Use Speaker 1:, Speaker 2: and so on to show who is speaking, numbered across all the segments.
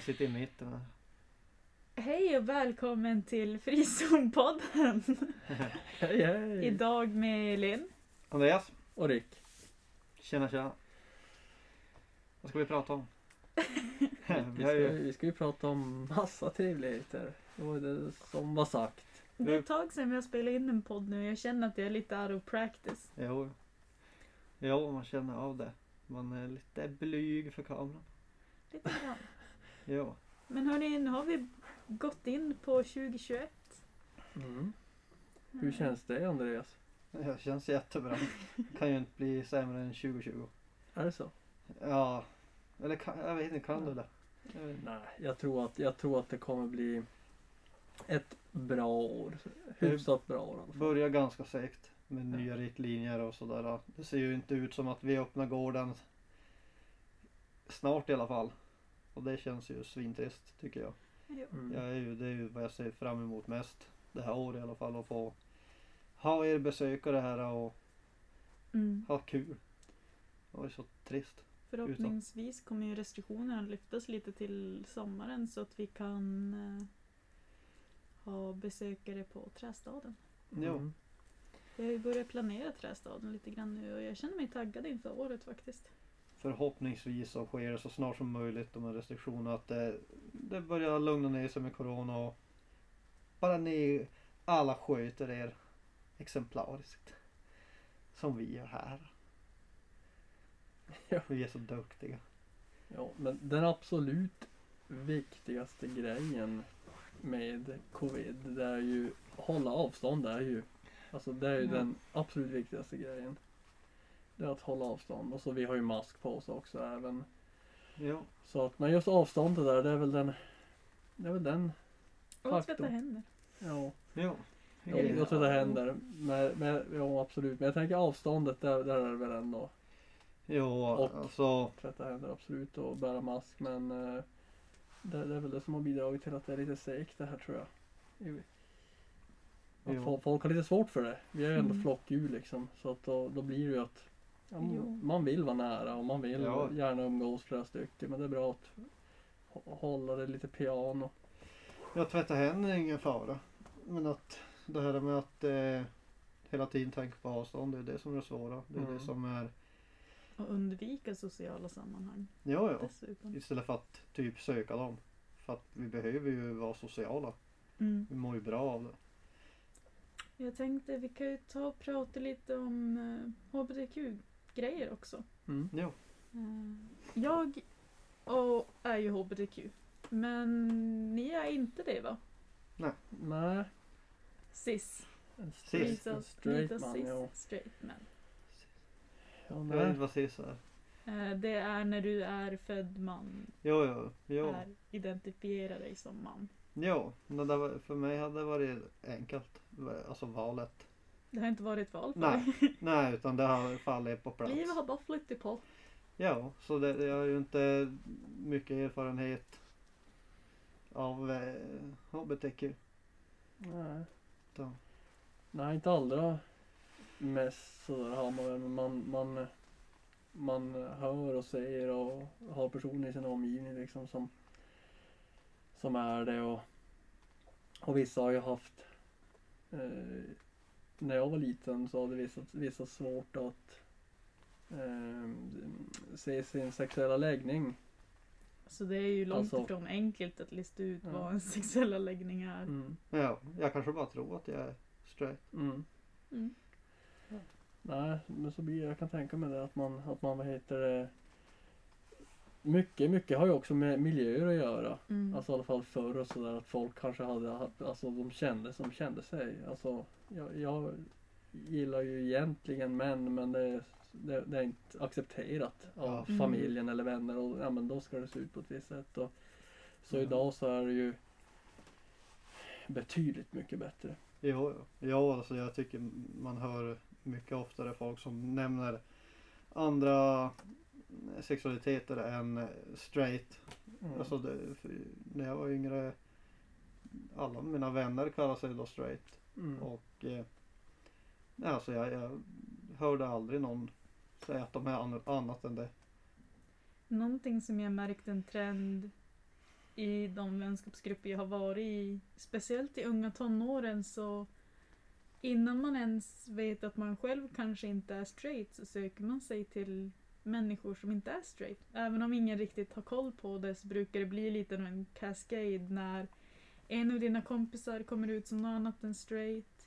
Speaker 1: Jag sitter i mitten här.
Speaker 2: Hej och välkommen till Frizonpodden.
Speaker 3: Hej hej!
Speaker 2: Idag med Linn.
Speaker 1: Andreas,
Speaker 3: Och Rick.
Speaker 1: tjena tjena. Vad ska vi prata om?
Speaker 3: Vi ska, vi ska ju prata om massa trevligheter. Det var det som var sagt.
Speaker 2: Det är ett tag sedan har spelat in en podd nu. Jag känner att jag är lite out of practice.
Speaker 1: jo, jo, man känner av det. Man är lite blyg för kameran.
Speaker 2: Lite grann.
Speaker 1: Jo,
Speaker 2: Men hörni, nu har vi gått in på 2021.
Speaker 3: Mm. Hur känns det Andreas?
Speaker 1: det känns jättebra. Kan ju inte bli sämre än 2020.
Speaker 3: Är det så?
Speaker 1: Ja, eller kan, jag vet inte, kan du det? Jag.
Speaker 3: Nej, jag tror att, jag tror att det kommer bli ett bra år. Hyfsat bra år fall.
Speaker 1: Börjar ganska segt med nya riktlinjer och sådär. Det ser ju inte ut som att vi öppnar gården snart i alla fall. Och det känns ju svintrist tycker jag.
Speaker 3: Mm.
Speaker 1: jag är ju, det är ju vad jag ser fram emot mest det här året i alla fall. Att få ha er besökare här och
Speaker 2: Mm.
Speaker 1: ha kul. Det var ju så trist.
Speaker 2: Förhoppningsvis kommer ju restriktionerna lyftas lite till sommaren så att vi kan eh, ha besökare på Trästaden.
Speaker 1: Jo.
Speaker 3: Mm.
Speaker 2: Vi har ju börjat planera Trästaden lite grann nu och jag känner mig taggad inför året faktiskt.
Speaker 1: Förhoppningsvis så sker det så snart som möjligt de här restriktionerna. Att det, det börjar lugna ner sig med Corona och bara ni alla sköter er exemplariskt. Som vi gör här.
Speaker 3: Ja.
Speaker 1: Vi är så duktiga.
Speaker 3: Ja, men den absolut viktigaste grejen med covid det är ju hålla avstånd. Det är ju, alltså det är ju
Speaker 2: Ja.
Speaker 3: den absolut viktigaste grejen. Det är att hålla avstånd. Och så vi har ju mask på oss också även.
Speaker 1: Ja,
Speaker 3: Så att, men just avståndet där, det är väl den, det är väl den,
Speaker 2: Och tvätta händer.
Speaker 3: ja.
Speaker 1: ja.
Speaker 3: Jag, jag tror det händer. Men, men, ja absolut. Men jag tänker avståndet, där, där är det väl ändå.
Speaker 1: Jo,
Speaker 3: Och-
Speaker 1: alltså.
Speaker 3: Tvätta händer absolut och bära mask. Men eh, det, det är väl det som har bidragit till att det är lite segt det här tror jag.
Speaker 1: Jo.
Speaker 3: folk har lite svårt för det. Vi är ju ändå
Speaker 2: Mm.
Speaker 3: flockdjur liksom. Så att då, då blir det ju att ja, man vill vara nära och man vill
Speaker 1: Ja.
Speaker 3: gärna umgås flera stycken. Men det är bra att hå- hålla det lite piano.
Speaker 1: Jag tvättar händerna är ingen fara. Men att det här med att eh, hela tiden tänka på avstånd, det är det som är det svåra. Det är
Speaker 3: Mm.
Speaker 1: det som är,
Speaker 2: Och undvika sociala sammanhang
Speaker 1: ja ja.
Speaker 2: dessutom.
Speaker 1: Istället för att typ söka dem. För att vi behöver ju vara sociala.
Speaker 2: Mm.
Speaker 1: Vi mår ju bra av det.
Speaker 2: Jag tänkte vi kan ju ta och prata lite om eh, HBTQ-grejer också.
Speaker 3: Mm.
Speaker 1: Jo.
Speaker 2: Eh, jag och är ju HBTQ. Men ni är inte det va?
Speaker 3: Nej,
Speaker 2: Cis.
Speaker 3: en
Speaker 1: Cis.
Speaker 3: straight, en
Speaker 2: Lite
Speaker 3: straight man.
Speaker 2: cis,
Speaker 3: Ja.
Speaker 2: straight man.
Speaker 3: Ja,
Speaker 1: Jag vet
Speaker 3: nej.
Speaker 1: inte vad cis är.
Speaker 2: Eh, det är när du är född man.
Speaker 1: Jo, jo, jo.
Speaker 2: Är, identifierar dig som man.
Speaker 1: Jo, men det var, för mig hade det varit enkelt. Alltså valet.
Speaker 2: Det har inte varit ett val för
Speaker 1: Nej.
Speaker 2: dig.
Speaker 1: Nej, utan det har fallit på plats.
Speaker 2: Livet har bara flyttat på.
Speaker 1: Ja, så det, jag har ju inte mycket erfarenhet av eh, HBTQ.
Speaker 3: nej.
Speaker 1: Så.
Speaker 3: Nej, inte allra mest sådär har man men man, man, man hör och ser och har personer i sin omgivning liksom som, som är det och, och vissa har ju haft eh, när jag var liten så hade vissa, vissa svårt att eh, se sin sexuella läggning.
Speaker 2: Så det är ju långt
Speaker 3: Alltså-
Speaker 2: ifrån enkelt att lista ut
Speaker 3: Ja.
Speaker 2: vad en sexuella läggning är.
Speaker 3: Mm.
Speaker 1: Ja, jag kanske bara tror att jag är straight.
Speaker 3: Mm.
Speaker 2: Mm.
Speaker 3: Nej, men så blir jag kan tänka mig det att man, att man vad heter det mycket, mycket har ju också med miljöer att göra.
Speaker 2: Mm.
Speaker 3: Alltså i alla fall förr och sådär att folk kanske hade, haft- alltså de kände som kände sig. Alltså jag, jag gillar ju egentligen män men det, det, det är inte accepterat av
Speaker 1: Ja.
Speaker 2: Mm.
Speaker 3: familjen eller vänner och ja men då ska det se ut på ett visst sätt. Och, så
Speaker 1: Mm.
Speaker 3: idag så är det ju betydligt mycket bättre.
Speaker 1: Jo. ja, alltså jag tycker man hör mycket oftare folk som nämner andra sexualiteter än straight.
Speaker 3: Mm.
Speaker 1: Alltså det, när jag var yngre, alla mina vänner kallade sig då straight.
Speaker 3: mm.
Speaker 1: Och eh, nej, alltså jag, jag hörde aldrig någon säga att de är an- annat än det.
Speaker 2: Någonting som jag märkt en trend i de vänskapsgrupper jag har varit i, speciellt i unga tonåren så innan man ens vet att man själv kanske inte är straight så söker man sig till människor som inte är straight. Även om ingen riktigt har koll på det så brukar det bli lite av en cascade när en av dina kompisar kommer ut som något annat än straight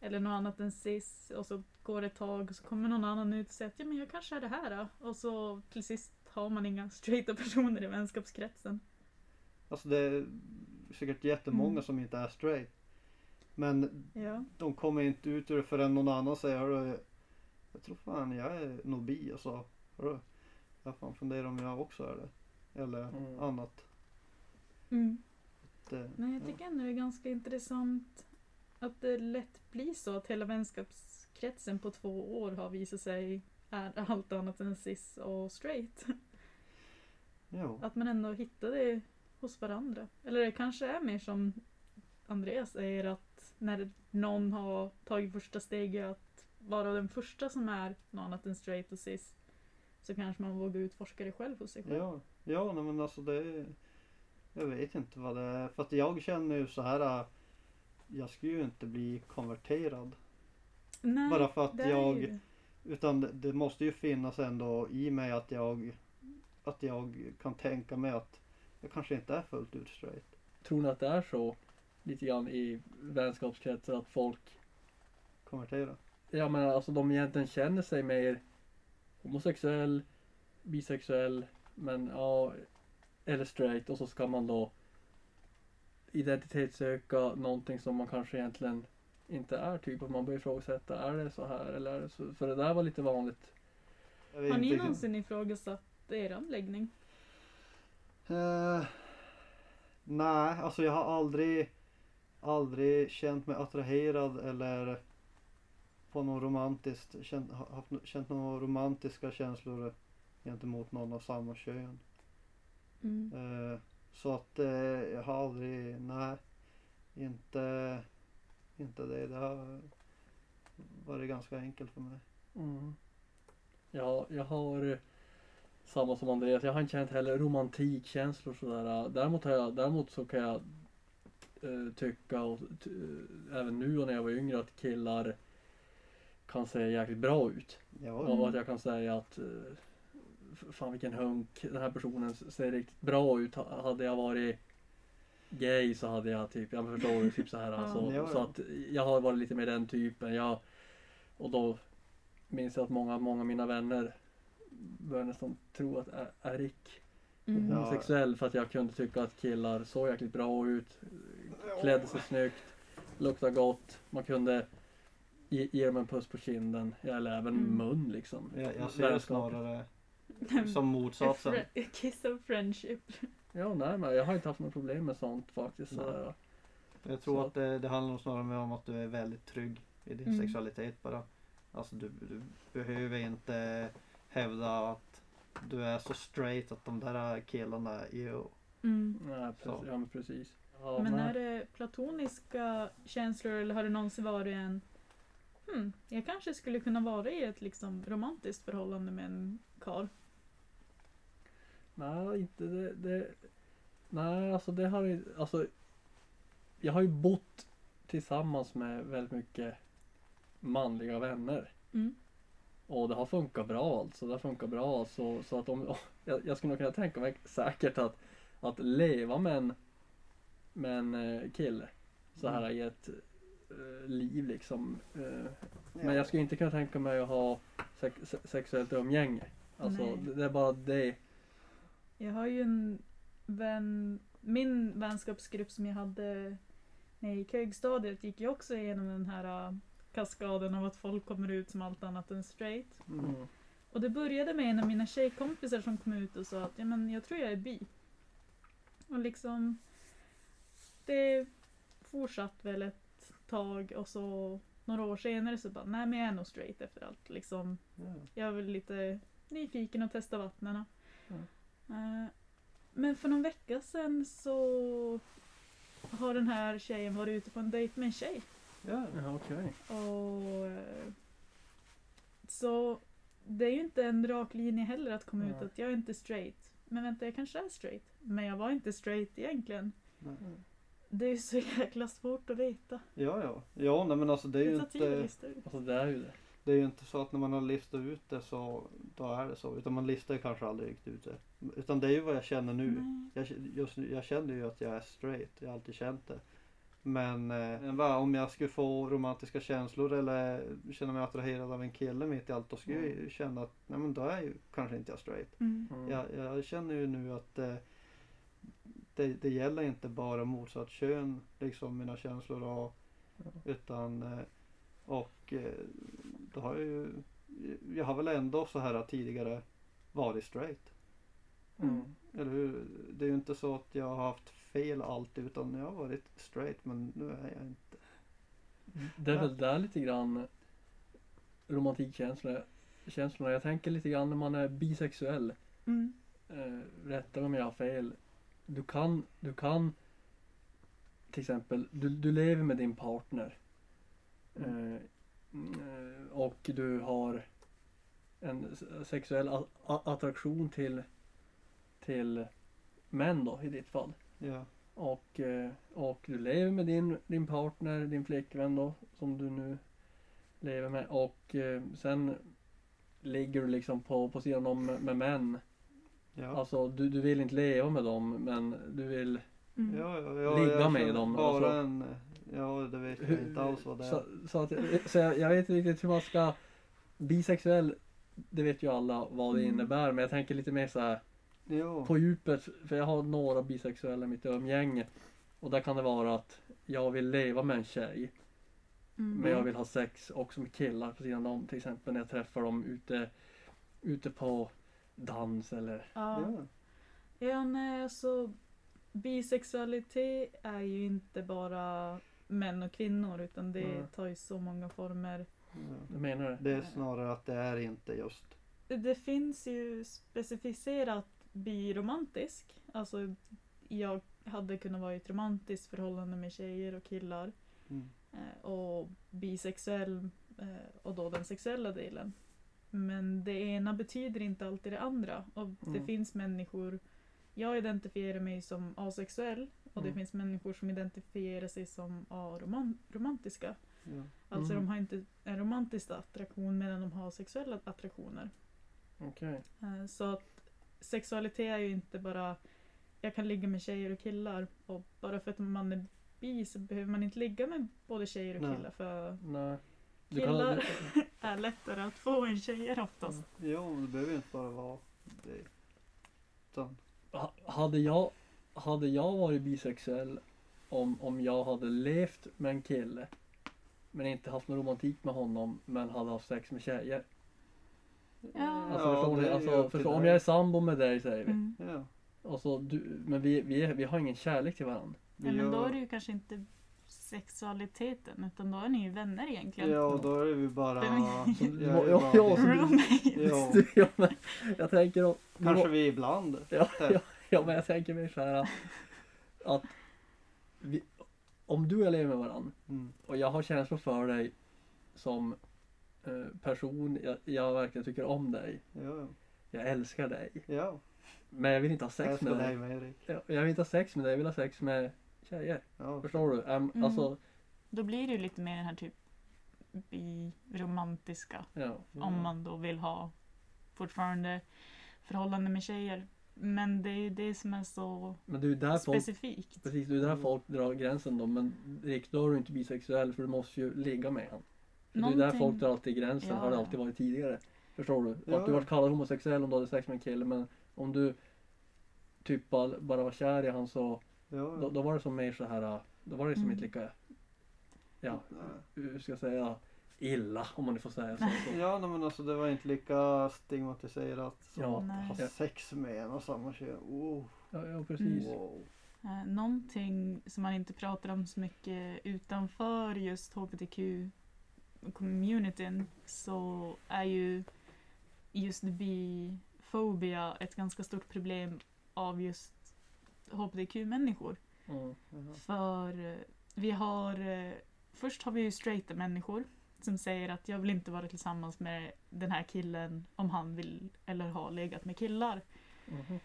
Speaker 2: eller något annat än cis och så går det ett tag och så kommer någon annan ut och säger att ja men jag kanske är det här då. Och så till sist har man inga straighta personer i vänskapskretsen.
Speaker 1: Alltså det är säkert jättemånga
Speaker 2: Mm.
Speaker 1: som inte är straight. Men
Speaker 2: Ja.
Speaker 1: de kommer inte ut ur det förrän någon annan säger jag tror fan jag är nog bi och så. Jag fan funderar om jag också är det. Eller
Speaker 3: Mm.
Speaker 1: annat.
Speaker 2: Mm.
Speaker 1: Det,
Speaker 2: Men jag tycker ändå det är ganska intressant att det lätt blir så att hela vänskapskretsen på två år har visat sig är allt annat än cis och straight.
Speaker 1: jo.
Speaker 2: Att man ändå hittar det hos varandra. Eller det kanske är mer som Andreas säger att när någon har tagit första steget att vara den första som är något annat än straight och cis så kanske man vågar utforska det själv hos sig själv.
Speaker 1: Ja, ja nej, men alltså det Jag vet inte vad det är. För att jag känner ju så här. äh, Jag skulle ju inte bli konverterad.
Speaker 2: Nej,
Speaker 1: Bara för att jag-
Speaker 2: ju det.
Speaker 1: Utan det, det måste ju finnas ändå i mig att jag Att jag kan tänka mig att jag kanske inte är fullt ut straight.
Speaker 3: Tror ni att det är så lite grann i vänskapskretsar att folk,
Speaker 1: Konvertera.
Speaker 3: ja men alltså de egentligen känner sig mer homosexuell, bisexuell, men ja, eller straight och så ska man då identitetssöka någonting som man kanske egentligen inte är. Typ att man börjar ifrågasätta, är det så här eller är det så? För det där var lite vanligt.
Speaker 2: Har ni någonsin ifrågasatt er läggning?
Speaker 1: Eh, nej, alltså jag har aldrig aldrig känt mig attraherad eller på något romantiskt känt, ha- haft, känt några romantiska känslor gentemot någon av samma kön.
Speaker 2: Mm.
Speaker 1: Eh, så att eh, jag har aldrig, nej, inte, inte det. Det har varit ganska enkelt för mig.
Speaker 3: Mm. Ja, jag har eh, samma som Andreas. Jag har inte känt heller romantikkänslor sådär. Däremot, har jag, däremot så kan jag eh, tycka, och, eh, även nu och när jag var yngre, att killar kan se jäkligt bra ut.
Speaker 1: Ja,
Speaker 3: Och att jag kan säga att eh, fan vilken hunk, den här personen ser riktigt bra ut. Ha- Hade jag varit gay så hade jag typ, jag förstår du, typ så här alltså.
Speaker 1: Ja,
Speaker 3: Så att jag har varit lite mer den typen. Jag, och då minns jag att många, många av mina vänner började nästan tro att Erik
Speaker 2: Mm.
Speaker 3: Homosexuell för att jag kunde tycka att killar såg jäkligt bra ut, klädde sig snyggt, luktade gott. Man kunde ge, ge dem en puss på kinden, eller även
Speaker 2: Mm.
Speaker 3: mun liksom.
Speaker 1: jag, jag ser det snarare som motsatsen.
Speaker 2: A kiss of friendship.
Speaker 3: Ja, nej men jag har inte haft något problem med sånt faktiskt. Så,
Speaker 1: Jag tror
Speaker 3: Så-
Speaker 1: att det, det handlar snarare om att du är väldigt trygg i din
Speaker 2: Mm.
Speaker 1: sexualitet bara. Alltså du, du behöver inte hävda att du är så straight att de där killarna är
Speaker 2: Mm.
Speaker 3: nej, precis, ja men precis. Ja,
Speaker 2: Men är det platoniska känslor eller har det någonsin varit en hmm, jag kanske skulle kunna vara i ett liksom romantiskt förhållande med en karl.
Speaker 3: Nej, inte det, det. Nej, alltså det har ju, alltså. Jag har ju bott tillsammans med väldigt mycket manliga vänner.
Speaker 2: Mm.
Speaker 3: Och det har funkat bra alltså. Det har funkat bra så, så att om, jag, jag skulle nog kunna tänka mig säkert att, att leva med en, med en eh, kille så här i ett liv liksom. Eh, Men jag skulle inte kunna tänka mig att ha sex, se- sexuellt umgänge. Alltså
Speaker 2: Nej.
Speaker 3: det, är bara det.
Speaker 2: Jag har ju en vän, min vänskapsgrupp som jag hade när jag gick högstadiet gick ju också igenom den här äh, kaskaden av att folk kommer ut som allt annat än straight.
Speaker 1: Mm.
Speaker 2: Och det började med en av mina tjejkompisar som kom ut och sa att ja, men jag tror jag är bi. Och liksom det fortsatt väl ett tag och så några år senare så bara nej men jag är nog straight efter allt. Liksom,
Speaker 1: Ja.
Speaker 2: jag är väl lite nyfiken och testa vattnena.
Speaker 3: Mm.
Speaker 2: Eh, men för någon vecka sedan så har den här tjejen varit ute på en dejt med en tjej.
Speaker 1: Ja.
Speaker 3: Okej.
Speaker 2: Och, eh, så det är ju inte en rak linje heller att komma ut
Speaker 3: Nej.
Speaker 2: att jag är inte straight. men vänta jag kanske är straight. Men jag var inte straight egentligen.
Speaker 1: Nej.
Speaker 2: Det är så jäkla svårt att veta.
Speaker 1: Ja, ja. Ja, nej, men alltså det är ju
Speaker 2: Det
Speaker 1: inte.
Speaker 3: Alltså det är ju det.
Speaker 1: det är ju inte så att när man har listat ut det så då är det så. Utan man listar ju kanske aldrig riktigt ut det. Utan det är ju vad jag känner nu. Jag, just nu, jag känner ju att jag är straight. Jag har alltid känt det. Men eh, va, om jag skulle få romantiska känslor eller känna mig attraherad av en kille mitt i allt. Då skulle jag ju känna att nej, men då är ju kanske inte jag straight.
Speaker 2: Mm.
Speaker 3: Mm.
Speaker 1: Jag, jag känner ju nu att eh, det, det gäller inte bara motsatt kön, liksom mina känslor och,
Speaker 3: Ja.
Speaker 1: utan eh, och eh, då har jag ju, jag har väl ändå så här tidigare varit straight.
Speaker 3: Mm.
Speaker 1: Eller hur? Det är ju inte så att jag har haft fel alltid utan jag har varit straight men nu är jag inte.
Speaker 3: Det är väl där lite grann romantikkänslorna känslorna. Jag tänker lite grann när man är bisexuell.
Speaker 2: Mm.
Speaker 3: Eh, rätta mig om jag har fel. Du kan, du kan till exempel, du, du lever med din partner. Eh, och du har en sexuell attraktion till, till män då i ditt fall.
Speaker 1: Ja.
Speaker 3: Och, eh, och du lever med din, din partner, din flickvän då, som du nu lever med. Och eh, sen ligger du liksom på, på sidan om med män.
Speaker 1: Ja.
Speaker 3: Alltså du, du vill inte leva med dem men du vill
Speaker 2: Mm.
Speaker 1: Ja, ja, ja,
Speaker 3: Ligga med dem,
Speaker 1: Bara
Speaker 3: alltså.
Speaker 1: en, ja det vet jag inte alls vad det är.
Speaker 3: Så, så, att, så jag, jag vet inte riktigt hur man ska Bisexuell Det vet ju alla vad det
Speaker 2: Mm.
Speaker 3: innebär men jag tänker lite mer så här på djupet för jag har några bisexuella i mitt umgänge och där kan det vara att jag vill leva med en tjej
Speaker 2: Mm.
Speaker 3: men jag vill ha sex också med killar på sidan om till exempel när jag träffar dem ute ute på dans eller
Speaker 2: Ja.
Speaker 1: Ja.
Speaker 2: ja, nej alltså bisexualitet är ju inte bara män och kvinnor utan det
Speaker 3: Mm.
Speaker 2: tar ju så många former.
Speaker 1: Ja.
Speaker 3: jag menar det.
Speaker 1: Det är snarare att det är inte just.
Speaker 2: Det finns ju specificerat biromantisk. Alltså jag hade kunnat vara i ett romantiskt förhållande med tjejer och killar.
Speaker 1: Mm.
Speaker 2: Eh, och bisexuell eh, och då den sexuella delen. Men det ena betyder inte alltid det andra. Och det
Speaker 3: Mm.
Speaker 2: finns människor, jag identifierar mig som asexuell och det
Speaker 3: Mm.
Speaker 2: finns människor som identifierar sig som aromantiska.
Speaker 1: Ja.
Speaker 2: Alltså de har inte en romantisk attraktion medan de har sexuella attraktioner.
Speaker 3: Okej.
Speaker 2: Eh, Så att sexualitet är ju inte bara jag kan ligga med tjejer och killar och bara för att man är bi så behöver man inte ligga med både tjejer och
Speaker 1: Nej.
Speaker 2: killar för
Speaker 3: Nej. Du
Speaker 2: Killar.
Speaker 3: du-
Speaker 2: är lättare att få än tjejer oftast.
Speaker 1: Jo, det behöver ju inte bara vara det. Utan,
Speaker 3: Ha- Hade jag, hade jag varit bisexuell om, om jag hade levt med en kille men inte haft någon romantik med honom men hade haft sex med tjejer.
Speaker 2: Ja.
Speaker 3: Alltså, förstår
Speaker 1: det
Speaker 3: ni? Alltså, förstår, om jag är sambo med dig säger vi.
Speaker 2: Mm.
Speaker 1: Ja.
Speaker 3: Och så du, men vi, vi, vi har ingen kärlek till varandra.
Speaker 2: Ja, men då
Speaker 1: Ja.
Speaker 2: är det ju kanske inte sexualiteten utan då är ni ju vänner egentligen.
Speaker 1: Ja, och då är ju bara... Jag
Speaker 3: Ja, ja,
Speaker 1: bara-
Speaker 3: ja, så-
Speaker 2: Roommates.
Speaker 1: Ja.
Speaker 3: ja, men, jag tänker om,
Speaker 1: Kanske vi ibland.
Speaker 3: ja, ja, ja, men jag tänker mig så här att, att vi, om du och jag lever med varandra
Speaker 1: Mm.
Speaker 3: och jag har känslor för dig som eh, person, jag, jag verkligen tycker om dig.
Speaker 1: Ja,
Speaker 3: Jag älskar dig.
Speaker 1: ja.
Speaker 3: Men jag vill inte ha
Speaker 1: Jag
Speaker 3: sex
Speaker 1: älskar
Speaker 3: med
Speaker 1: dig
Speaker 3: dig.
Speaker 1: med.
Speaker 3: Jag, jag vill inte ha sex med dig, jag vill ha sex med tjejer.
Speaker 1: Ja.
Speaker 3: Förstår du? Em,
Speaker 2: Mm.
Speaker 3: Alltså,
Speaker 2: Då blir det ju lite mer den här typ biromantiska.
Speaker 3: ja.
Speaker 2: Om man då vill ha fortfarande förhållande med tjejer. Men det är ju det som är så
Speaker 3: Men det är där folk,
Speaker 2: specifikt.
Speaker 3: precis, det är där
Speaker 1: Mm.
Speaker 3: folk drar gränsen då. Men Rick, då är du inte bisexuell för du måste ju ligga med honom. För Det är där
Speaker 2: Någonting-
Speaker 3: folk drar alltid gränsen,
Speaker 2: Ja,
Speaker 3: har det alltid varit tidigare. Förstår du?
Speaker 1: Ja.
Speaker 3: Att du varit kallad homosexuell om du hade sex med en kille men om du typ bara bara var kär i han så
Speaker 1: Ja,
Speaker 3: då, då var det som mer så här, då var det som
Speaker 2: Mm.
Speaker 3: inte lika, ja, hur ska jag säga, illa om man nu får säga så.
Speaker 1: Ja, nej, men alltså det var inte lika stigmatiserat som
Speaker 3: Ja.
Speaker 1: att
Speaker 2: Nej.
Speaker 1: ha sex med en och samma kön. Oh,
Speaker 3: Ja, ja precis.
Speaker 1: wow.
Speaker 2: Eh, någonting som man inte pratar om så mycket utanför just hbtq-communityn så är ju just bifobia ett ganska stort problem av just hbtq-människor.
Speaker 3: Mm.
Speaker 2: För eh, vi har, eh, först har vi ju straighta människor som säger att jag vill inte vara tillsammans med den här killen om han vill eller har legat med killar.
Speaker 3: Mhm.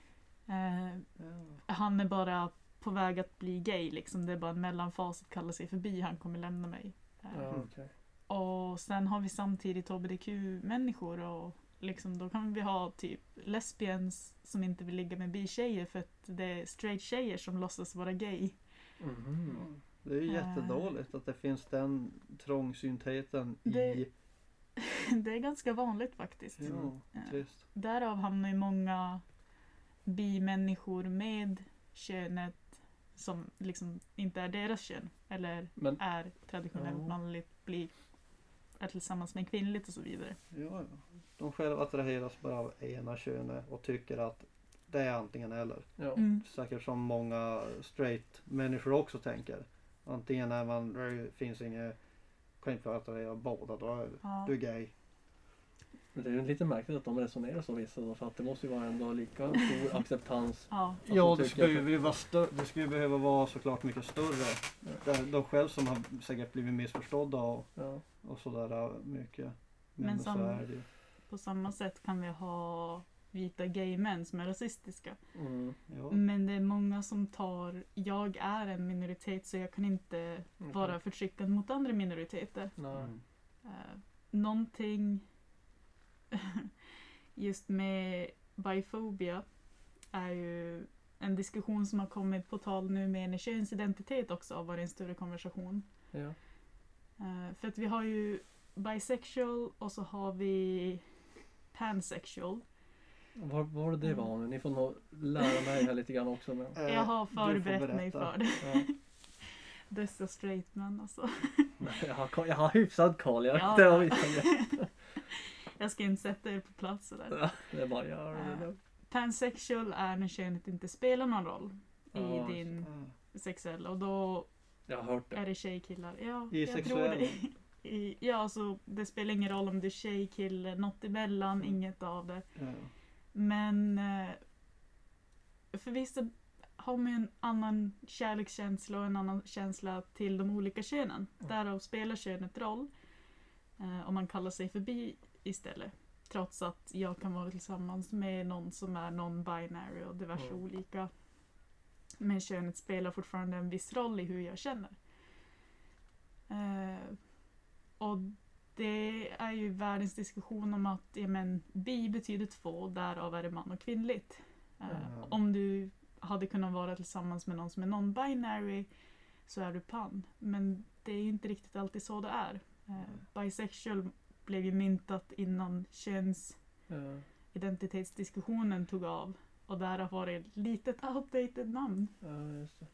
Speaker 2: Eh, han är bara på väg att bli gay liksom. Det är bara en mellanfas att kalla sig förbi. Han kommer lämna mig. Eh,
Speaker 1: Mm.
Speaker 2: Och sen har vi samtidigt hbtq-människor och liksom då kan vi ha typ lesbians som inte vill ligga med bi-tjejer för att det är straight-tjejer som låtsas vara gay.
Speaker 3: Mhm.
Speaker 1: Det är ju jättedåligt att det finns den trångsyntheten i...
Speaker 2: Det- Det är ganska vanligt faktiskt.
Speaker 1: Ja,
Speaker 2: Ja.
Speaker 1: trist.
Speaker 2: Därav hamnar ju många bi-människor med könet som liksom inte är deras kön eller
Speaker 3: Men
Speaker 2: är traditionellt
Speaker 3: Ja.
Speaker 2: manligt, blir är tillsammans med kvinnligt och så vidare.
Speaker 1: Ja, ja. De själva attraheras bara av ena könet och tycker att det är antingen eller.
Speaker 3: ja.
Speaker 2: Mm.
Speaker 1: Säkert som många straight människor också tänker. Antingen är man, det finns inget, kan inte vara attraherad av båda, då är
Speaker 2: Ja.
Speaker 1: du gay.
Speaker 3: Men det är ju lite märkligt att de resonerar så vissa då, för att det måste ju vara ändå lika stor acceptans.
Speaker 2: Ja.
Speaker 1: Ja, det skulle ju vara stö- det skulle ju behöva vara såklart mycket större. Är de själv som har säkert blivit missförstådda och,
Speaker 3: Ja.
Speaker 1: och sådär mycket. Men,
Speaker 2: Men
Speaker 1: så
Speaker 2: som-
Speaker 1: är det ju.
Speaker 2: På samma sätt kan vi ha vita gay män som är rasistiska.
Speaker 3: Mm.
Speaker 1: Ja.
Speaker 2: Men det är många som tar, jag är en minoritet så jag kan inte
Speaker 3: Okej.
Speaker 2: vara förtryckande mot andra minoriteter.
Speaker 3: Nej.
Speaker 1: Mm.
Speaker 2: Uh, någonting just med bifobia är ju en diskussion som har kommit på tal nu med en könsidentitet också har varit en större konversation.
Speaker 3: Ja.
Speaker 2: Eh, för att vi har ju bisexual och så har vi pansexual.
Speaker 3: Var, var det det var nu? Ni får nog lära mig här lite grann också. Men,
Speaker 1: Eh,
Speaker 2: Jag har förberett mig för det.
Speaker 3: ja.
Speaker 2: Dessa straight men alltså.
Speaker 3: Jag, har, jag har hyfsad koll. Jag,
Speaker 2: Ja.
Speaker 3: det grejer.
Speaker 2: Jag ska inte sätta er på plats sådär.
Speaker 3: Det är bara gör det.
Speaker 2: Eh, Pansexual är när könet inte spelar någon roll i
Speaker 3: Ja,
Speaker 2: din
Speaker 1: Ja.
Speaker 2: sexuella och då
Speaker 3: Jag har hört det.
Speaker 2: är det tjej-killar. Ja,
Speaker 1: I
Speaker 2: jag tror
Speaker 1: sexuell?
Speaker 2: det. I, ja, alltså det spelar ingen roll om du är tjej, kille, något emellan,
Speaker 3: Mm.
Speaker 2: inget av det.
Speaker 1: Ja.
Speaker 2: Men eh, för vissa har man ju en annan kärlekskänsla och en annan känsla till de olika könen.
Speaker 3: Mm.
Speaker 2: Därav spelar könet roll. Eh, om man kallar sig förbi istället. Trots att jag kan vara tillsammans med någon som är non-binary och diverse
Speaker 3: Mm.
Speaker 2: olika. Men könet spelar fortfarande en viss roll i hur jag känner. Eh, och det är ju världens diskussion om att ja, men, bi betyder två, därav är det man och kvinnligt. Eh,
Speaker 1: Ja.
Speaker 2: Om du hade kunnat vara tillsammans med någon som är non-binary så är du pan. Men det är inte riktigt alltid så det är. Eh, bisexual blev ju myntat innan könsidentitetsdiskussionen
Speaker 3: Ja,
Speaker 2: tog av. Och därav var det ett litet outdated namn.
Speaker 3: ja, just det.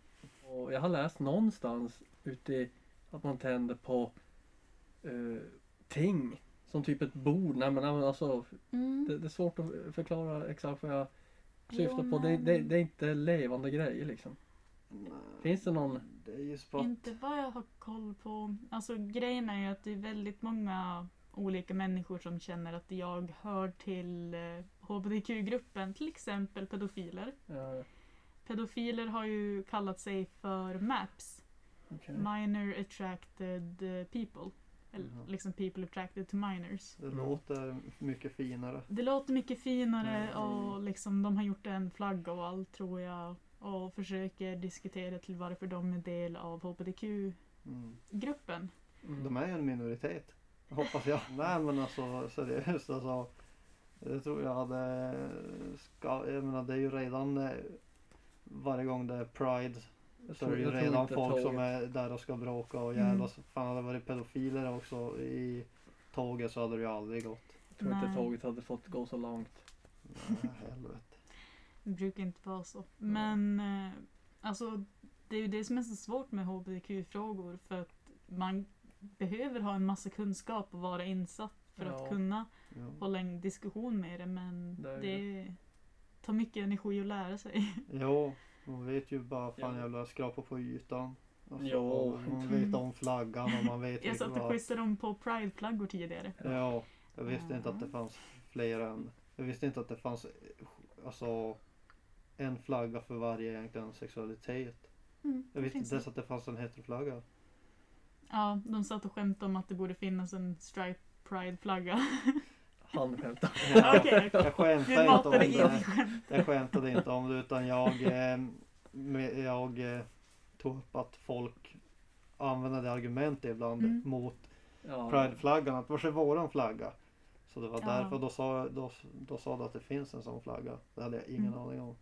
Speaker 3: Och jag har läst någonstans ute att man tänder på eh, ting. Som typ ett bord. Nej men alltså det, det är svårt att förklara exakt vad jag syftar
Speaker 2: Jo,
Speaker 3: på. Det, det, det är inte levande grejer liksom.
Speaker 1: Nej,
Speaker 3: Finns det någon?
Speaker 1: Det är ju spott.
Speaker 2: Inte vad jag har koll på. Alltså grejen är ju att det är väldigt många olika människor som känner att jag hör till eh, HBTQ-gruppen, till exempel pedofiler.
Speaker 3: Ja,
Speaker 2: Pedofiler har ju kallat sig för MAPS,
Speaker 3: okej.
Speaker 2: Minor Attracted eh, People. Eller liksom People Attracted to Minors.
Speaker 1: Det låter mycket finare.
Speaker 2: Det låter mycket finare
Speaker 3: Mm.
Speaker 2: och liksom de har gjort en flagga och allt tror jag. Och försöker diskutera till varför de är del av HBTQ-gruppen.
Speaker 1: Mm. De är ju en minoritet. Hoppas jag. Nej men alltså seriöst alltså. Det tror jag hade ska, jag menar det är ju redan eh, varje gång det är Pride så är det ju redan
Speaker 3: inte
Speaker 1: folk som är där och ska bråka och
Speaker 2: Mm.
Speaker 1: jävlas. Fan hade det varit pedofiler också i tåget så hade det ju aldrig gått.
Speaker 3: Jag tror inte
Speaker 2: Nej.
Speaker 3: tåget hade fått gå så långt.
Speaker 1: Nej, helvete.
Speaker 2: Det brukar inte vara så. Men eh, alltså det är ju det som är så svårt med HBTQ-frågor för att man behöver ha en massa kunskap och vara insatt för
Speaker 3: Ja.
Speaker 2: att kunna
Speaker 1: Ja.
Speaker 2: hålla en diskussion med det men
Speaker 3: Det
Speaker 2: det, tar mycket energi att lära sig.
Speaker 1: Jo, man vet ju bara fan
Speaker 3: Ja.
Speaker 1: jävla skrapa på ytan. Alltså,
Speaker 3: Jo.
Speaker 1: Man vet om flaggan och man vet
Speaker 2: Jag satt och quizade dem på Pride-flaggor tidigare.
Speaker 1: Ja, jag visste inte att det
Speaker 2: Ja.
Speaker 1: fanns fler än... Jag visste inte att det fanns alltså en flagga för varje egentligen sexualitet.
Speaker 2: Mm,
Speaker 1: Jag visste inte ens att det fanns en heteroflagga.
Speaker 2: Ja, de satt och skämtade om att det borde finnas en stripe pride-flagga.
Speaker 3: Han skämtar.
Speaker 1: Ja,
Speaker 2: Okej,
Speaker 1: Jag
Speaker 2: vi
Speaker 1: skämtar inte om det. Jag skämtade inte om det utan jag, eh, med, jag eh, tog upp att folk använder det argumentet ibland
Speaker 2: Mm.
Speaker 1: mot
Speaker 3: Ja.
Speaker 1: Prideflaggan. Att var är våran flagga? Så det var
Speaker 2: Ja.
Speaker 1: därför då sa, då, då sa du att det finns en sån flagga. Det hade jag ingen
Speaker 2: Mm.
Speaker 1: aning om.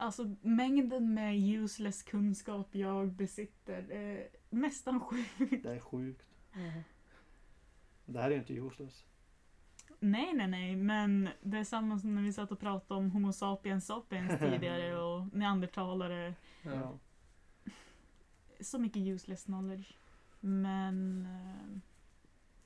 Speaker 2: Alltså mängden med useless kunskap jag besitter är nästan sjukt.
Speaker 1: Det är sjukt.
Speaker 3: Mhm.
Speaker 1: Det här är ju inte useless.
Speaker 2: Nej, nej, nej, men det är samma som när vi satt och pratade om Homo sapiens sapiens tidigare och neandertalare.
Speaker 3: Ja.
Speaker 1: Ja.
Speaker 2: Så mycket useless knowledge. Men eh,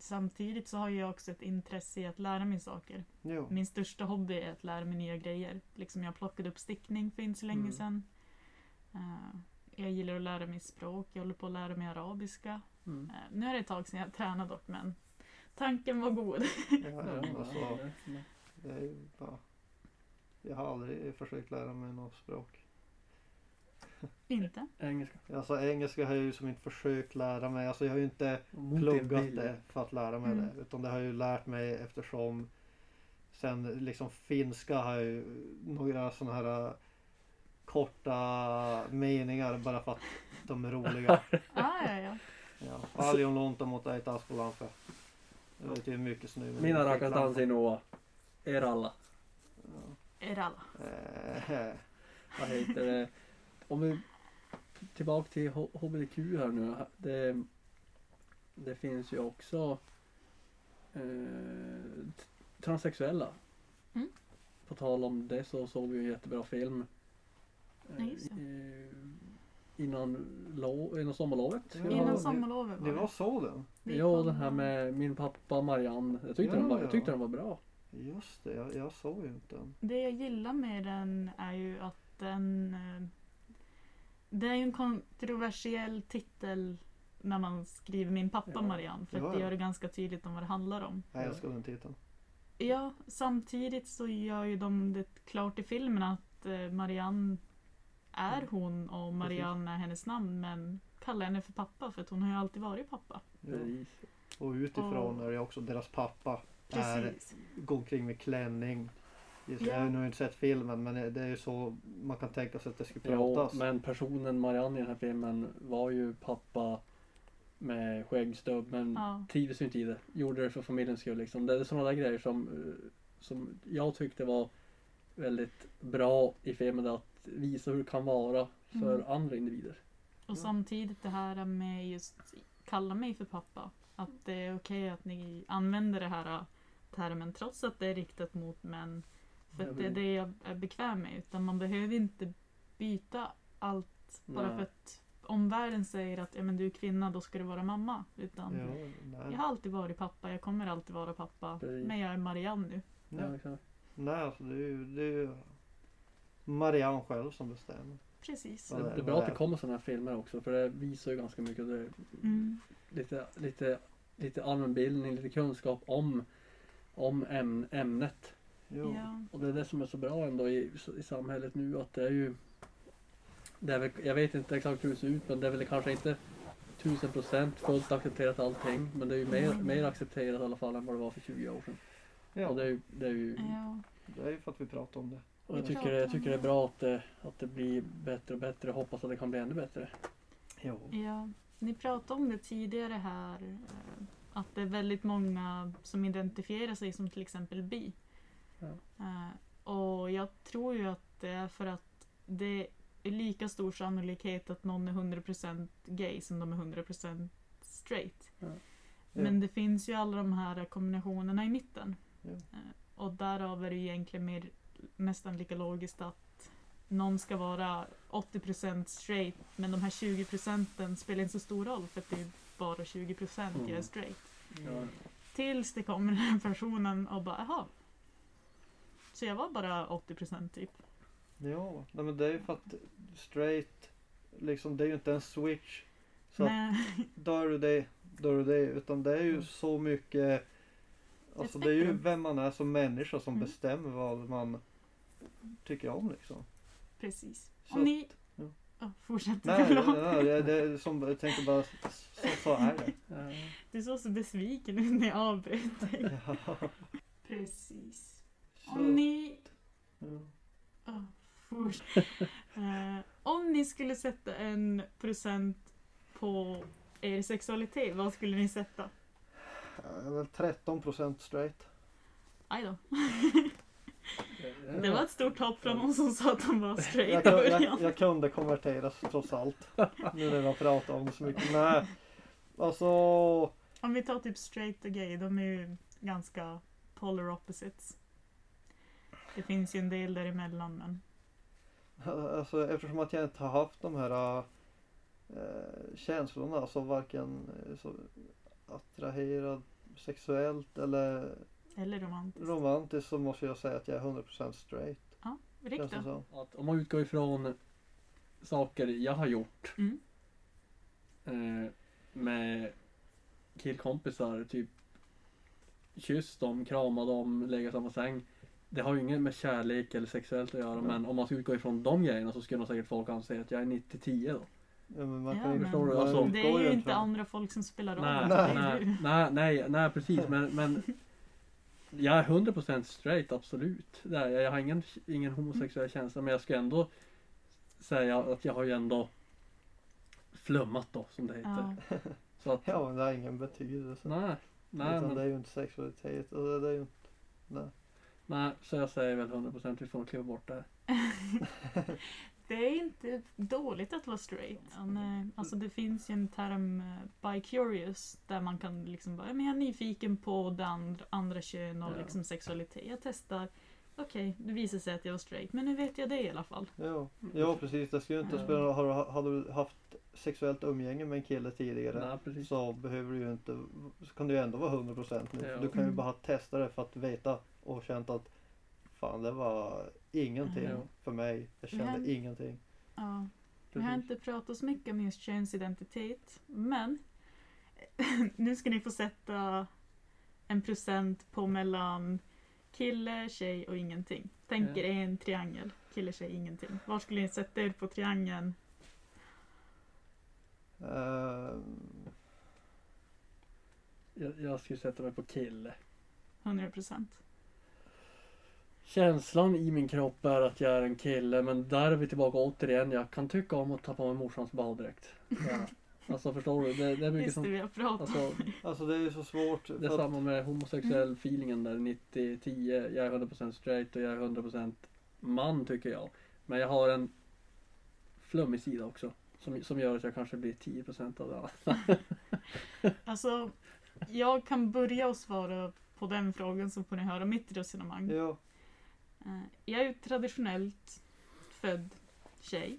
Speaker 2: samtidigt så har jag också ett intresse i att lära mig saker.
Speaker 1: Jo.
Speaker 2: Min största hobby är att lära mig nya grejer. Liksom jag plockade upp stickning för inte så länge
Speaker 3: Mm.
Speaker 2: sedan. Eh, jag gillar att lära mig språk. Jag håller på att lära mig arabiska.
Speaker 3: Mm.
Speaker 2: Eh, nu är det ett tag sedan jag tränade dock, men tanken var god.
Speaker 1: Ja, alltså,
Speaker 3: det-
Speaker 1: är ju bara... Jag har aldrig försökt lära mig något språk.
Speaker 2: Inte?
Speaker 3: Engelska.
Speaker 1: Alltså engelska har jag ju som inte försökt lära mig. Alltså jag har ju inte
Speaker 3: Mot
Speaker 1: pluggat det för att lära mig
Speaker 2: Mm.
Speaker 1: det. Utan det har jag ju lärt mig eftersom sen liksom finska har jag ju några sådana här äh, korta meningar bara för att de är roliga.
Speaker 2: Ah, ja, ja.
Speaker 1: Ja. Paljon lunta mutta ei taskulampa. Det betyder mycket snö. men
Speaker 3: Mina
Speaker 1: det är
Speaker 3: rackarns
Speaker 1: lampa.
Speaker 3: dans i Noah. Er alla.
Speaker 1: Ja.
Speaker 2: Är alla.
Speaker 1: Eh,
Speaker 3: Vad heter det? Om vi tillbaka till HBTQ här nu. Det, det finns ju också eh, transsexuella.
Speaker 2: Mm.
Speaker 3: På tal om det så såg vi en jättebra film. eh,
Speaker 2: Ja,
Speaker 3: i- innan, lo, innan sommarlovet.
Speaker 2: Innan sommarlovet var
Speaker 1: var
Speaker 2: det.
Speaker 1: så den?
Speaker 3: Ja, den här med min pappa Marianne. Jag tyckte,
Speaker 1: Ja,
Speaker 3: den, var, jag
Speaker 1: ja.
Speaker 3: tyckte den var bra.
Speaker 1: Just det, jag, jag såg ju inte den.
Speaker 2: Det jag gillar med den är ju att den... eh, Det är ju en kontroversiell titel när man skriver min pappa
Speaker 3: Ja.
Speaker 2: Marianne. För
Speaker 1: Ja,
Speaker 2: att det
Speaker 1: ja.
Speaker 2: gör det ganska tydligt om vad det handlar om.
Speaker 1: Jag
Speaker 3: Ja.
Speaker 1: älskar den titeln.
Speaker 2: Ja, samtidigt så gör ju de det klart i filmen att eh, Marianne är
Speaker 3: Mm.
Speaker 2: hon och Marianne är hennes namn. Men kallar henne för pappa för att hon har ju alltid varit pappa.
Speaker 1: Ja.
Speaker 3: Precis.
Speaker 1: Och utifrån
Speaker 2: Och-
Speaker 1: är det också deras pappa är,
Speaker 2: Precis.
Speaker 1: går omkring med klänning. Just,
Speaker 2: Ja.
Speaker 1: Jag har nog inte sett filmen men det är ju så man kan tänka sig att det ska
Speaker 3: Jo,
Speaker 1: pratas.
Speaker 3: men personen Marianne i den här filmen var ju pappa med skäggstubb men
Speaker 2: Ja.
Speaker 3: trivdes ju inte i det. Gjorde det för familjens skull liksom. Det är sådana där grejer som, eh, som jag tyckte var väldigt bra i filmen. Att visa hur det kan vara för
Speaker 2: Mm.
Speaker 3: andra individer.
Speaker 2: Och
Speaker 1: Ja.
Speaker 2: samtidigt det här med just kalla mig för pappa. Att det är okej att ni använder det här äh, termen trots att det är riktat mot män. För att det är det jag är bekväm med. Utan man behöver inte byta allt bara
Speaker 3: Nej.
Speaker 2: för att omvärlden säger att ja, men du är kvinna, då ska du vara mamma. Utan
Speaker 1: Ja,
Speaker 2: jag har alltid varit pappa, jag kommer alltid vara pappa.
Speaker 3: Precis.
Speaker 2: Men jag är Marianne nu.
Speaker 3: Ja,
Speaker 1: Nej,
Speaker 3: exakt.
Speaker 1: nej alltså det är ju, det är ju Marianne själv som bestämmer.
Speaker 2: Precis.
Speaker 3: Det, är bra att det kommer sådana här filmer också för det visar ju ganska mycket. Det,
Speaker 2: Mm.
Speaker 3: lite, lite, lite allmänbildning, lite kunskap om, om äm, ämnet.
Speaker 1: Jo.
Speaker 2: Ja.
Speaker 3: Och det är det som är så bra ändå i, i samhället nu att det är ju det är väl, Jag vet inte exakt hur det ser ut men det är väl kanske inte tusen procent fullt accepterat allting men det är ju mer,
Speaker 2: Mm.
Speaker 3: mer accepterat i alla fall än vad det var för 20 år sedan.
Speaker 1: Ja,
Speaker 3: Och det är ju, det är ju
Speaker 2: Ja.
Speaker 1: det är ju för att vi pratar om det.
Speaker 3: och jag tycker, jag tycker det är bra att det, att det blir bättre och bättre. Jag hoppas att det kan bli ännu bättre.
Speaker 1: Jo.
Speaker 2: Ja, ni pratade om det tidigare här. eh, Att det är väldigt många som identifierar sig som till exempel bi.
Speaker 3: Ja.
Speaker 2: Eh, Och jag tror ju att det är för att det är lika stor sannolikhet att någon är 100% gay som de är 100% straight.
Speaker 3: Ja.
Speaker 2: Men det finns ju alla de här kombinationerna i mitten.
Speaker 1: Ja.
Speaker 2: Eh, Och därav är det ju egentligen mer, nästan lika logiskt att någon ska vara 80% straight men de här 20% spelar inte så stor roll för att det är bara 20% jag är
Speaker 3: Mm.
Speaker 2: straight.
Speaker 3: Ja.
Speaker 2: Tills det kommer den här personen och bara jaha. Så jag var bara 80% typ.
Speaker 1: Ja, nej, men det är ju för att straight, liksom det är ju inte en switch. Så
Speaker 2: Nej,
Speaker 1: då är du det, då är du det. Utan det är ju
Speaker 3: Mm.
Speaker 1: så mycket, alltså det är ju vem man är som människa som
Speaker 2: Mm.
Speaker 1: bestämmer vad man tycker om liksom.
Speaker 2: precis.
Speaker 1: Så
Speaker 2: Och ni,
Speaker 1: ja.
Speaker 2: Ja, fortsätt.
Speaker 1: Nej,
Speaker 2: Förlåt.
Speaker 1: det, det, det är som, jag tänkte bara, så, så är det.
Speaker 2: Du såg så besviken ut när jag avbröt dig.
Speaker 1: Ja.
Speaker 2: Precis. Om ni... Oh. Eh, om ni skulle sätta en procent på er sexualitet, vad skulle ni sätta?
Speaker 1: Är väl 13% straight.
Speaker 2: Aj då. Det var ett stort hopp från någon som sa att de var straight
Speaker 1: Jag, jag, jag kunde konverteras trots allt. Nu när vi pratar om det så mycket. Nej. Alltså,
Speaker 2: Om vi tar typ straight och gay, de är ju ganska polar opposites. Det finns ju en del däremellan men
Speaker 1: alltså eftersom att jag inte har haft de här äh, känslorna så varken eh, så attraherad sexuellt eller
Speaker 2: eller romantiskt.
Speaker 1: romantiskt så måste jag säga att jag är 100% straight.
Speaker 2: Då?
Speaker 1: som.
Speaker 3: Att om man utgår ifrån saker jag har gjort
Speaker 2: Mm.
Speaker 3: eh, med killkompisar, typ kysst dem, krama dem, lägga samma säng. Det har ju inget med kärlek eller sexuellt att göra
Speaker 1: Mm.
Speaker 3: men om man ska utgå ifrån de grejerna så skulle nog säkert folk anse att jag är 90-10 då.
Speaker 1: Ja, men man
Speaker 2: Ja,
Speaker 1: kan ju
Speaker 2: men
Speaker 3: förstår du,
Speaker 1: man
Speaker 3: alltså-
Speaker 2: Det är ju inte andra folk som spelar roll.
Speaker 3: Nej,
Speaker 2: det
Speaker 3: nej, nej, nej, nej, precis men, men jag är 100% straight, absolut. Det är jag. jag har ingen, ingen homosexuell känsla men jag ska ändå säga att jag har ju ändå flummat då som det heter.
Speaker 2: Ja.
Speaker 3: Så att,
Speaker 1: Ja men det har ingen betydelse.
Speaker 3: nej, nej,
Speaker 1: Utan
Speaker 3: men,
Speaker 1: det är ju inte sexualitet. Och det, det är ju inte, nej.
Speaker 3: Nej, så jag säger väl 100% vi får nog kliva bort det.
Speaker 2: Det är inte dåligt att vara straight. Men, eh, alltså det finns ju en term uh, bi-curious där man kan liksom bara, men jag är nyfiken på det andra, andra kön och
Speaker 3: Ja.
Speaker 2: liksom sexualitet. Jag testar. Okej, det visar sig att jag var straight, men nu vet jag det i alla fall.
Speaker 1: Ja, ja precis. Det skulle inte spela har, du- Hade du haft sexuellt umgänge med en kille tidigare
Speaker 3: Nej,
Speaker 1: så behöver du ju inte, så kan du ju ändå vara 100% nu.
Speaker 3: Ja.
Speaker 1: Du kan ju
Speaker 2: Mm.
Speaker 1: bara testa det för att veta och känt att fan det var ingenting
Speaker 3: Ja.
Speaker 1: för mig. Jag kände
Speaker 2: Men-
Speaker 1: ingenting.
Speaker 2: Ja. Vi har inte pratat så mycket om just könsidentitet, men nu ska ni få sätta en procent på mellan kille, tjej och ingenting. Tänk er en triangel. Kille, tjej, ingenting. Var skulle ni sätta er på triangeln?
Speaker 1: Ehm,
Speaker 3: Jag, jag skulle sätta mig på kille.
Speaker 2: 100 procent.
Speaker 3: Känslan i min kropp är att jag är en kille men där är vi tillbaka återigen. Jag kan tycka om att ta på mig morsans baddräkt. Ja. Alltså förstår du? Det, det är mycket
Speaker 2: Just det,
Speaker 3: som...
Speaker 2: vi har pratat om.
Speaker 3: Alltså,
Speaker 1: alltså det är ju så svårt.
Speaker 3: det är
Speaker 1: att-
Speaker 3: samma med homosexuell feelingen där 90-10. Jag är 100% straight och jag är 100% man tycker jag. Men jag har en flummig sida också. Som, som gör att jag kanske blir 10% av det.
Speaker 2: Alltså, jag kan börja och svara på den frågan så får ni höra mitt resonemang.
Speaker 1: Ja,
Speaker 2: Jag är ju traditionellt född tjej.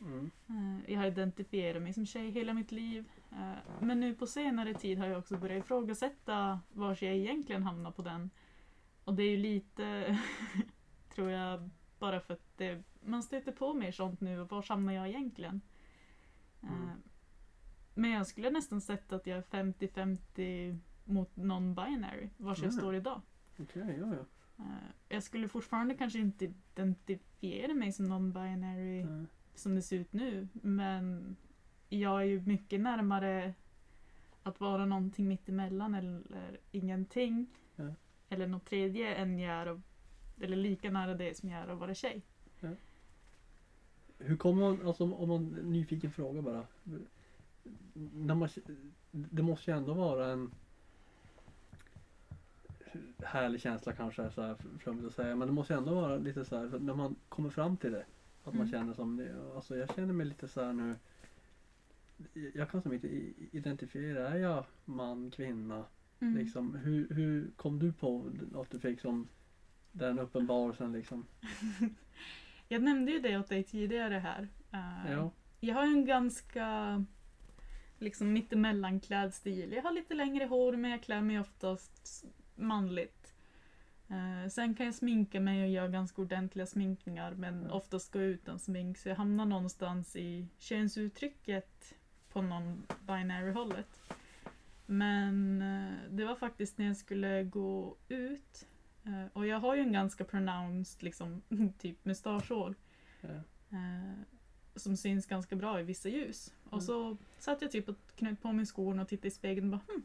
Speaker 3: Mm.
Speaker 2: Eh, Jag har identifierat mig som tjej hela mitt liv. Eh, Men nu på senare tid har jag också börjat ifrågasätta var jag egentligen hamnar på den. Och det är ju lite, tror jag, bara för att det, man stöter på mer sånt nu. och Var hamnar jag egentligen? Eh,
Speaker 3: Mm.
Speaker 2: Men jag skulle nästan sätta att jag är 50-50 mot non-binary, var jag
Speaker 3: Mm.
Speaker 2: står idag.
Speaker 3: Okej, ja ja.
Speaker 2: Eh, Jag skulle fortfarande kanske inte identifiera mig som non-binary
Speaker 3: Mm.
Speaker 2: som det ser ut nu. Men jag är ju mycket närmare att vara någonting mittemellan eller ingenting.
Speaker 3: Ja.
Speaker 2: Eller något tredje än jag är av, eller lika nära det som jag är att vara tjej.
Speaker 3: Hur kommer man, alltså om man, nyfiken fråga bara. När man, det måste ju ändå vara en härlig känsla kanske, så här flummigt att säga. Men det måste ju ändå vara lite så här, för när man kommer fram till det. Att man
Speaker 2: Mm.
Speaker 3: känner som det. Alltså jag känner mig lite så här nu. Jag kan som inte identifiera, är jag man, kvinna?
Speaker 2: Mm.
Speaker 3: Liksom, hur, hur kom du på att du fick som den uppenbarelsen liksom?
Speaker 2: Jag nämnde ju det åt dig tidigare här. Eh,
Speaker 3: Ja.
Speaker 2: Jag har en ganska liksom mittemellan klädstil. Jag har lite längre hår men jag klär mig oftast manligt. Eh, sen kan jag sminka mig och göra ganska ordentliga sminkningar men
Speaker 3: Ja.
Speaker 2: oftast gå utan smink så jag hamnar någonstans i könsuttrycket på någon binary hållet. Men eh, det var faktiskt när jag skulle gå ut eh, och jag har ju en ganska pronounced liksom typ mustaschhår. Eh, som syns ganska bra i vissa ljus.
Speaker 3: Mm.
Speaker 2: Och så satt jag typ och knöt på mig skorna och tittade i spegeln och bara hm,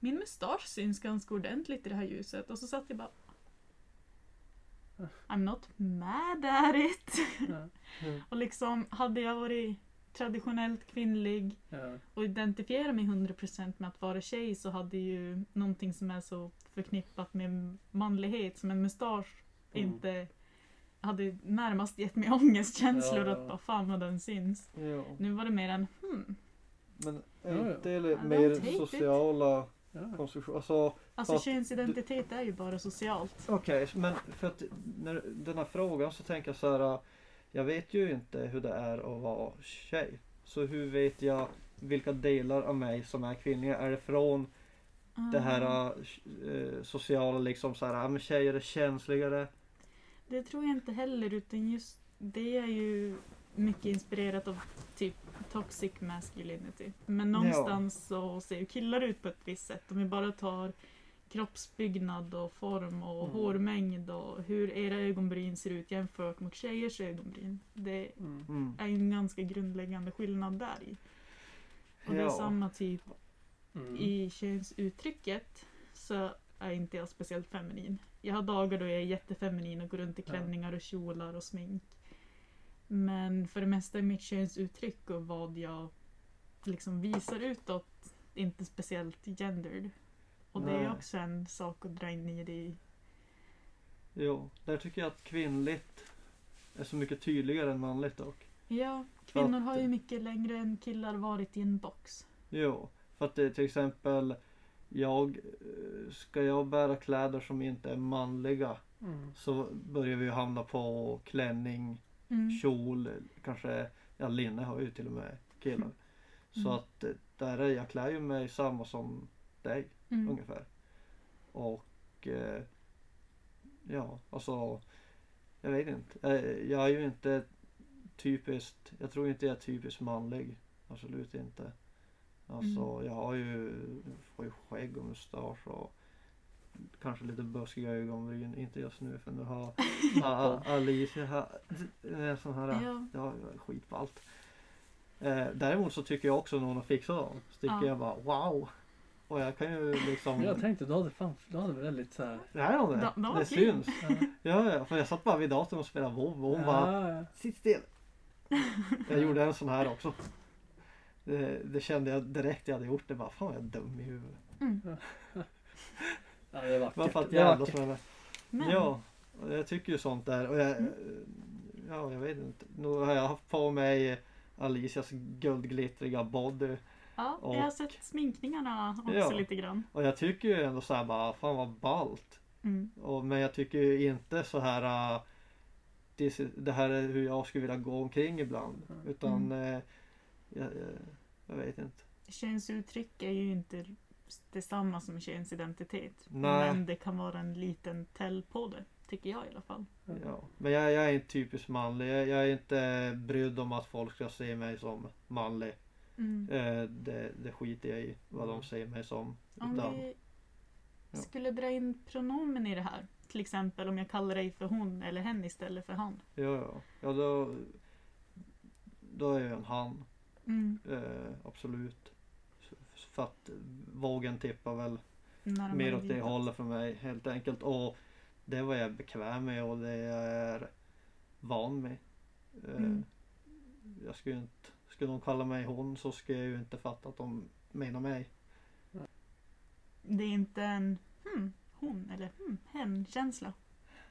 Speaker 2: Min mustasch syns ganska ordentligt i det här ljuset. Och så satt jag bara I'm not mad at it.
Speaker 3: Ja.
Speaker 2: och liksom, hade jag varit traditionellt kvinnlig
Speaker 3: Ja.
Speaker 2: och identifierat mig 100% med att vara tjej så hade ju någonting som är så förknippat med manlighet som en mustasch
Speaker 3: Mm.
Speaker 2: inte hade närmast gett mig ångestkänslor
Speaker 3: Ja,
Speaker 2: att
Speaker 3: ja.
Speaker 2: vad fan vad den syns.
Speaker 1: Ja.
Speaker 2: Nu var det mer en hmm.
Speaker 1: Men
Speaker 3: Ja,
Speaker 1: är
Speaker 3: ja.
Speaker 1: inte det mer
Speaker 2: hate it.
Speaker 3: Ja.
Speaker 1: konstruktioner? Alltså,
Speaker 2: Alltså
Speaker 1: Fast
Speaker 2: könsidentitet är ju bara socialt.
Speaker 1: Okej, men för att när den här frågan så tänker jag så här. äh, Jag vet ju inte hur det är att vara tjej. Så hur vet jag vilka delar av mig som är kvinnliga? Är det från det här äh, sociala liksom så här, ja, men tjejer är känsligare?
Speaker 2: Det tror jag inte heller utan just det är ju mycket inspirerat av typ toxic masculinity. Men någonstans så ser ju killar ut på ett visst sätt. Om vi bara tar kroppsbyggnad och form och
Speaker 1: Mm.
Speaker 2: hårmängd och hur era ögonbryn ser ut jämfört mot tjejers ögonbryn. Det
Speaker 3: Mm.
Speaker 2: Är ju en ganska grundläggande skillnad där i. Och det är
Speaker 1: Ja.
Speaker 2: samma typ
Speaker 3: Mm.
Speaker 2: i könsuttrycket så är inte jag speciellt feminin. Jag har dagar då jag är jättefeminin och går runt i
Speaker 3: Ja.
Speaker 2: klänningar och kjolar och smink. Men för det mesta är mitt könsuttryck och vad jag liksom visar utåt inte speciellt gendered. Och det är också en sak att dra in i det i.
Speaker 1: Jo, där tycker jag att kvinnligt är så mycket tydligare än manligt dock.
Speaker 2: Ja, kvinnor
Speaker 1: att-
Speaker 2: har ju mycket längre än killar varit i en box.
Speaker 1: Jo, för att det till exempel jag, ska jag bära kläder som inte är manliga
Speaker 3: Mm.
Speaker 1: så börjar vi ju hamna på klänning,
Speaker 2: Mm.
Speaker 1: kjol, kanske, ja linne har ju till och med killar. Så
Speaker 2: Mm.
Speaker 1: att eh, där är jag klär ju mig samma som dig
Speaker 2: Mm.
Speaker 1: ungefär. Och eh, ja, alltså jag vet inte. Eh, Jag är ju inte typiskt, jag tror inte jag är typiskt manlig. Absolut inte. Alltså
Speaker 2: Mm.
Speaker 1: jag har ju, får ju skägg och mustasch och kanske lite buskiga ögonbryn. Inte just nu för nu har Alicia här, en sån här,
Speaker 2: Ja.
Speaker 1: ja, skitballt. Eh, däremot så tycker jag också när hon har fixat dem. Så tycker
Speaker 2: Ja.
Speaker 1: jag bara wow. Och jag kan ju liksom.
Speaker 3: Jag tänkte du hade fan, du hade väldigt så här.
Speaker 1: Det här är hon det.
Speaker 2: De-
Speaker 1: det syns.
Speaker 3: Ja.
Speaker 1: För jag satt bara vid datorn och spelade WoW och hon bara
Speaker 3: Ja, ja.
Speaker 1: Sitt still. Jag gjorde en sån här också. Det, det kände jag direkt jag hade gjort det. Bara fan vad jag är dum i huvudet.
Speaker 2: Mm.
Speaker 3: Ja, det är vackert.
Speaker 1: för att
Speaker 3: Det är vackert.
Speaker 2: Men,
Speaker 1: Ja, jag tycker ju sånt där. Och jag,
Speaker 2: Mm.
Speaker 1: Ja, jag vet inte. Nu har jag haft på mig Alicias guldglittriga body.
Speaker 2: ja,
Speaker 1: och-
Speaker 2: jag har sett sminkningarna också
Speaker 1: Ja.
Speaker 2: lite grann.
Speaker 1: Och jag tycker ju ändå så här bara, fan vad ballt.
Speaker 2: Mm.
Speaker 1: Och, men jag tycker ju inte så här uh, det, det här är hur jag skulle vilja gå omkring ibland.
Speaker 3: Mm.
Speaker 1: Utan jag, jag, jag vet inte.
Speaker 2: Könsuttryck är ju inte detsamma som könsidentitet.
Speaker 1: Nej.
Speaker 2: Men det kan vara en liten tell på det. Tycker jag i alla fall.
Speaker 1: Ja. Men jag, jag är inte typiskt manlig. Jag, jag är inte brydd om att folk ska se mig som manlig.
Speaker 2: Mm.
Speaker 1: Eh, det, det skiter jag i vad de ser mig som.
Speaker 2: Om
Speaker 1: Utan,
Speaker 2: vi
Speaker 1: Ja.
Speaker 2: skulle dra in pronomen i det här. Till exempel om jag kallar dig för hon eller hen istället för han.
Speaker 1: ja, ja. ja då, då är jag en han.
Speaker 2: Mm.
Speaker 1: Eh, absolut. För att vågen tippar väl
Speaker 2: Närmare
Speaker 1: mer åt det
Speaker 2: ditåt.
Speaker 1: hållet för mig helt enkelt. Och det var jag bekväm med och det jag är van med. Eh,
Speaker 2: Mm.
Speaker 1: Jag skulle inte, skulle de kalla mig hon så skulle jag ju inte fatta att de menar mig.
Speaker 2: Det är inte en hmm, hon eller hmm, hen känsla.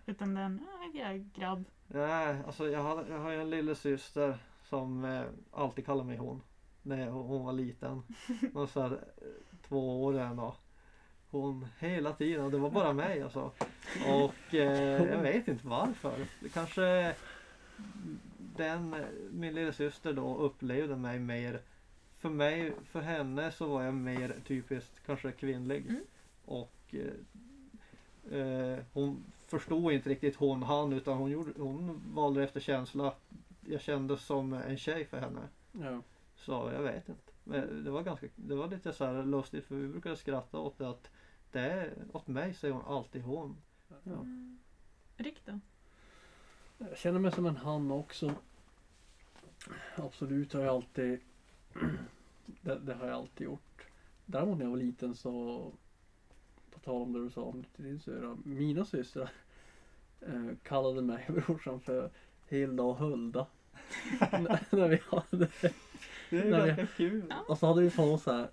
Speaker 2: Utan den, ah, jag är grabb.
Speaker 1: Nej, alltså jag har, jag har ju en lilla syster som eh, alltid kallar mig hon. När hon hon var liten. Och så här, två år än och hon hela tiden. Det var bara mig alltså. Och eh, jag vet inte varför. Det kanske den, min lilla syster då upplevde mig mer för mig, för henne så var jag mer typiskt kanske kvinnlig.
Speaker 2: Mm.
Speaker 1: Och eh, eh, hon förstod inte riktigt hon han utan hon, gjorde, hon valde efter känsla. Jag kände som en tjej för henne.
Speaker 3: Ja.
Speaker 1: Så jag vet inte. Men det var ganska, det var lite så här lustigt för vi brukade skratta åt det att det är, åt mig säger hon alltid hon.
Speaker 3: Ja.
Speaker 2: Mm. Rick då?
Speaker 3: Jag känner mig som en han också. Absolut har jag alltid det, det har jag alltid gjort. Däremot när jag var liten så på tal om det du sa om till din syrra. Mina systrar eh, kallade mig och brorsan för Hilda och Hulda. när, när vi hade
Speaker 1: Det är ganska kul.
Speaker 3: Och så hade vi på oss så här.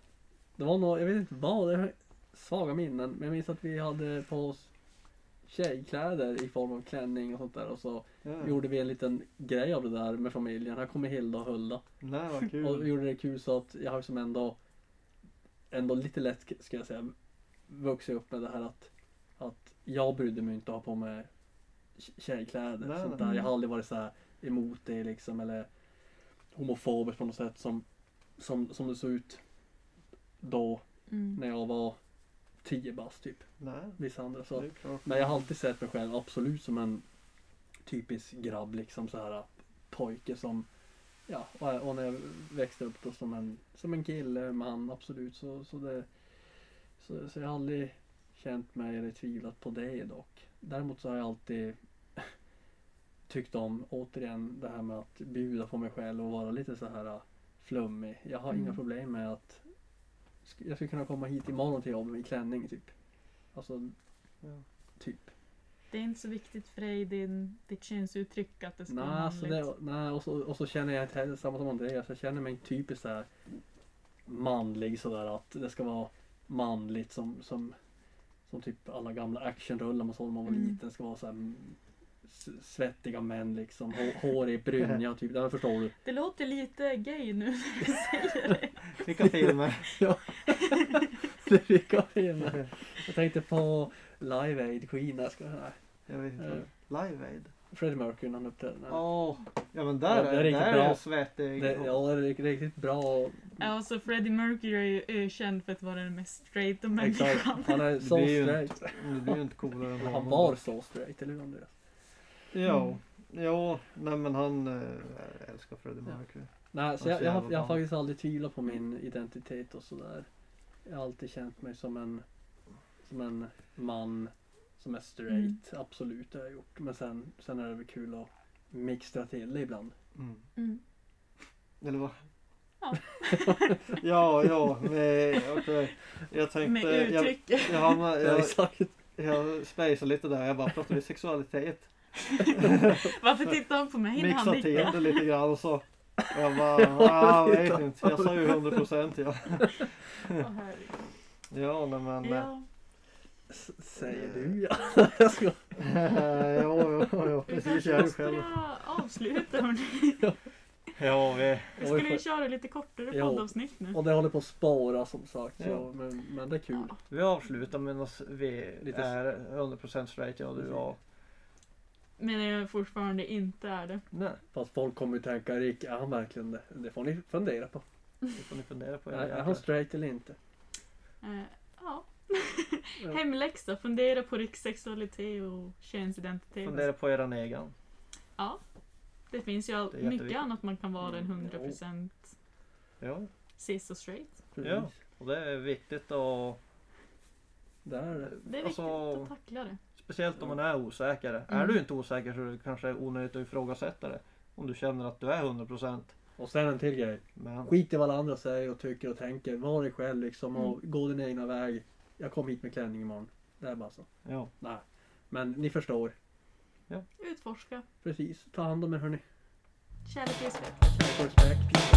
Speaker 3: Det var nog, jag vet inte vad, det är svaga minnen. Men jag minns att vi hade på oss tjejkläder i form av klänning och sånt där. Och så
Speaker 1: Ja.
Speaker 3: gjorde vi en liten grej av det där med familjen. Här kommer Hilda och Hulda.
Speaker 1: Nej vad
Speaker 3: Och
Speaker 1: kul.
Speaker 3: gjorde det kul så att jag har som ändå ändå lite lätt ska jag säga vuxit upp med det här att att jag brydde mig inte att ha på mig tj- tjejkläder.
Speaker 1: Nej,
Speaker 3: sånt där. Jag har aldrig varit så här emot det liksom eller homofobisk på något sätt som, som, som det såg ut då
Speaker 2: Mm.
Speaker 3: när jag var 10 bast typ.
Speaker 1: Nej,
Speaker 3: Vissa andra så. Men jag har alltid sett mig själv absolut som en typisk grabb liksom så här pojke som Ja och, och när jag växte upp då som en, som en kille, man absolut så, så det så, så jag har aldrig känt mig eller tvivlat på det dock. Däremot så har jag alltid tyckt om återigen det här med att bjuda på mig själv och vara lite så här flummig. Jag har inga
Speaker 2: Mm.
Speaker 3: problem med att jag skulle kunna komma hit imorgon till jobbet i klänning typ. Alltså
Speaker 1: Ja.
Speaker 3: typ.
Speaker 2: Det är inte så viktigt för dig, din, ditt könsuttryck att det ska
Speaker 3: Nej,
Speaker 2: vara
Speaker 3: alltså det, nej och, så, och så känner jag inte heller samma som Andreas. Jag känner mig typiskt så här manlig sådär att det ska vara manligt som, som, som typ alla gamla actionrullar man såg när man var
Speaker 2: Mm.
Speaker 3: liten. Det ska vara så här svettiga män liksom. Hår, i brynja typ. Det förstår du.
Speaker 2: Det låter lite gay nu när du säger det.
Speaker 1: Vilka filmer?
Speaker 3: Det fick jag in. Jag tänkte på Live Aid Queen. Jag ska, nej.
Speaker 1: Jag vet
Speaker 3: Eh.
Speaker 1: inte. Live Aid?
Speaker 3: Freddie Mercury när han uppträdde.
Speaker 1: Åh, ja men där
Speaker 3: Ja,
Speaker 1: är
Speaker 3: det
Speaker 1: där
Speaker 3: bra.
Speaker 1: är svettig.
Speaker 3: Det, ja, det är riktigt bra.
Speaker 2: Ja, så Freddie Mercury är ju ökänd för att vara den mest straighta människan.
Speaker 3: Han är så straight.
Speaker 1: Det blir ju inte coolare än
Speaker 3: Han var så straight, eller hur Andreas?
Speaker 1: Ja, ja, nej men han äh, älskar Freddie
Speaker 3: Ja.
Speaker 1: Mercury.
Speaker 3: Nej, så jag, jag, har, jag har faktiskt aldrig tvivlat på min identitet och sådär. Jag har alltid känt mig som en, som en man som är straight. Absolut, det har jag gjort. Men sen, sen är det väl kul att mixtra till det ibland.
Speaker 1: Mm.
Speaker 2: Mm.
Speaker 1: Eller vad?
Speaker 2: Ja.
Speaker 1: ja, ja, med, okej. Jag tänkte...
Speaker 2: Med
Speaker 1: jag,
Speaker 2: uttrycket.
Speaker 1: ja, men,
Speaker 3: Ja,
Speaker 1: jag,
Speaker 3: exakt.
Speaker 1: jag spejsade lite där. Jag bara pratade vi sexualitet.
Speaker 2: Varför tittar han på mig när han
Speaker 1: till
Speaker 2: nickar?
Speaker 1: det lite grann och så. Jag bara, ah, jag vet inte. Jag sa ju 100 procent ja.
Speaker 2: Åh, herregud.
Speaker 1: Ja, nej, men...
Speaker 2: Ja,
Speaker 3: S- Säger du ja. jag ska.
Speaker 1: ja, ja, ja, precis. Jag är ju själv.
Speaker 2: börja avsluta hörni.
Speaker 1: Ja, vi...
Speaker 2: Ska vi köra lite kortare
Speaker 3: Ja.
Speaker 2: poddavsnitt nu?
Speaker 3: Och det håller på att spåra som sagt.
Speaker 1: Ja.
Speaker 3: Så, men, men det är kul.
Speaker 2: Ja.
Speaker 1: Vi avslutar med att vi
Speaker 3: Lite-
Speaker 1: är 100% straight, ja du och jag.
Speaker 2: Men jag fortfarande inte är det.
Speaker 1: Nej,
Speaker 3: Fast folk kommer ju tänka, Rick, är han verkligen det? Det får ni fundera på.
Speaker 1: det får ni fundera på.
Speaker 3: Är, han straight eller inte?
Speaker 2: Eh, ja. Hemläxa, fundera på sexualitet och könsidentitet.
Speaker 1: Fundera på eran egen.
Speaker 2: Ja. Det finns ju all,
Speaker 1: Det
Speaker 2: mycket annat man kan vara än
Speaker 3: Mm,
Speaker 2: 100%
Speaker 1: Ja,
Speaker 2: cis och straight.
Speaker 3: Precis.
Speaker 1: Ja. och det är viktigt och
Speaker 3: Det är
Speaker 2: det. Är
Speaker 1: Alltså-
Speaker 2: viktigt att tackla det.
Speaker 1: Speciellt om man är osäker. Är
Speaker 2: Mm.
Speaker 1: du inte osäker så är det kanske onödigt att ifrågasätta det. Om du känner att du är 100%
Speaker 3: Och sen en till grej.
Speaker 1: men
Speaker 3: Skit i vad alla andra säger och tycker och tänker. Var dig själv liksom och
Speaker 2: Mm.
Speaker 3: gå din egna väg. Jag kom hit med klänning imorgon. Det är bara så.
Speaker 1: ja.
Speaker 3: Nej. Men ni förstår.
Speaker 2: Utforska.
Speaker 3: Precis. Ta hand om er hörni.
Speaker 2: Kärlek och respekt.
Speaker 3: Kärlek och respekt.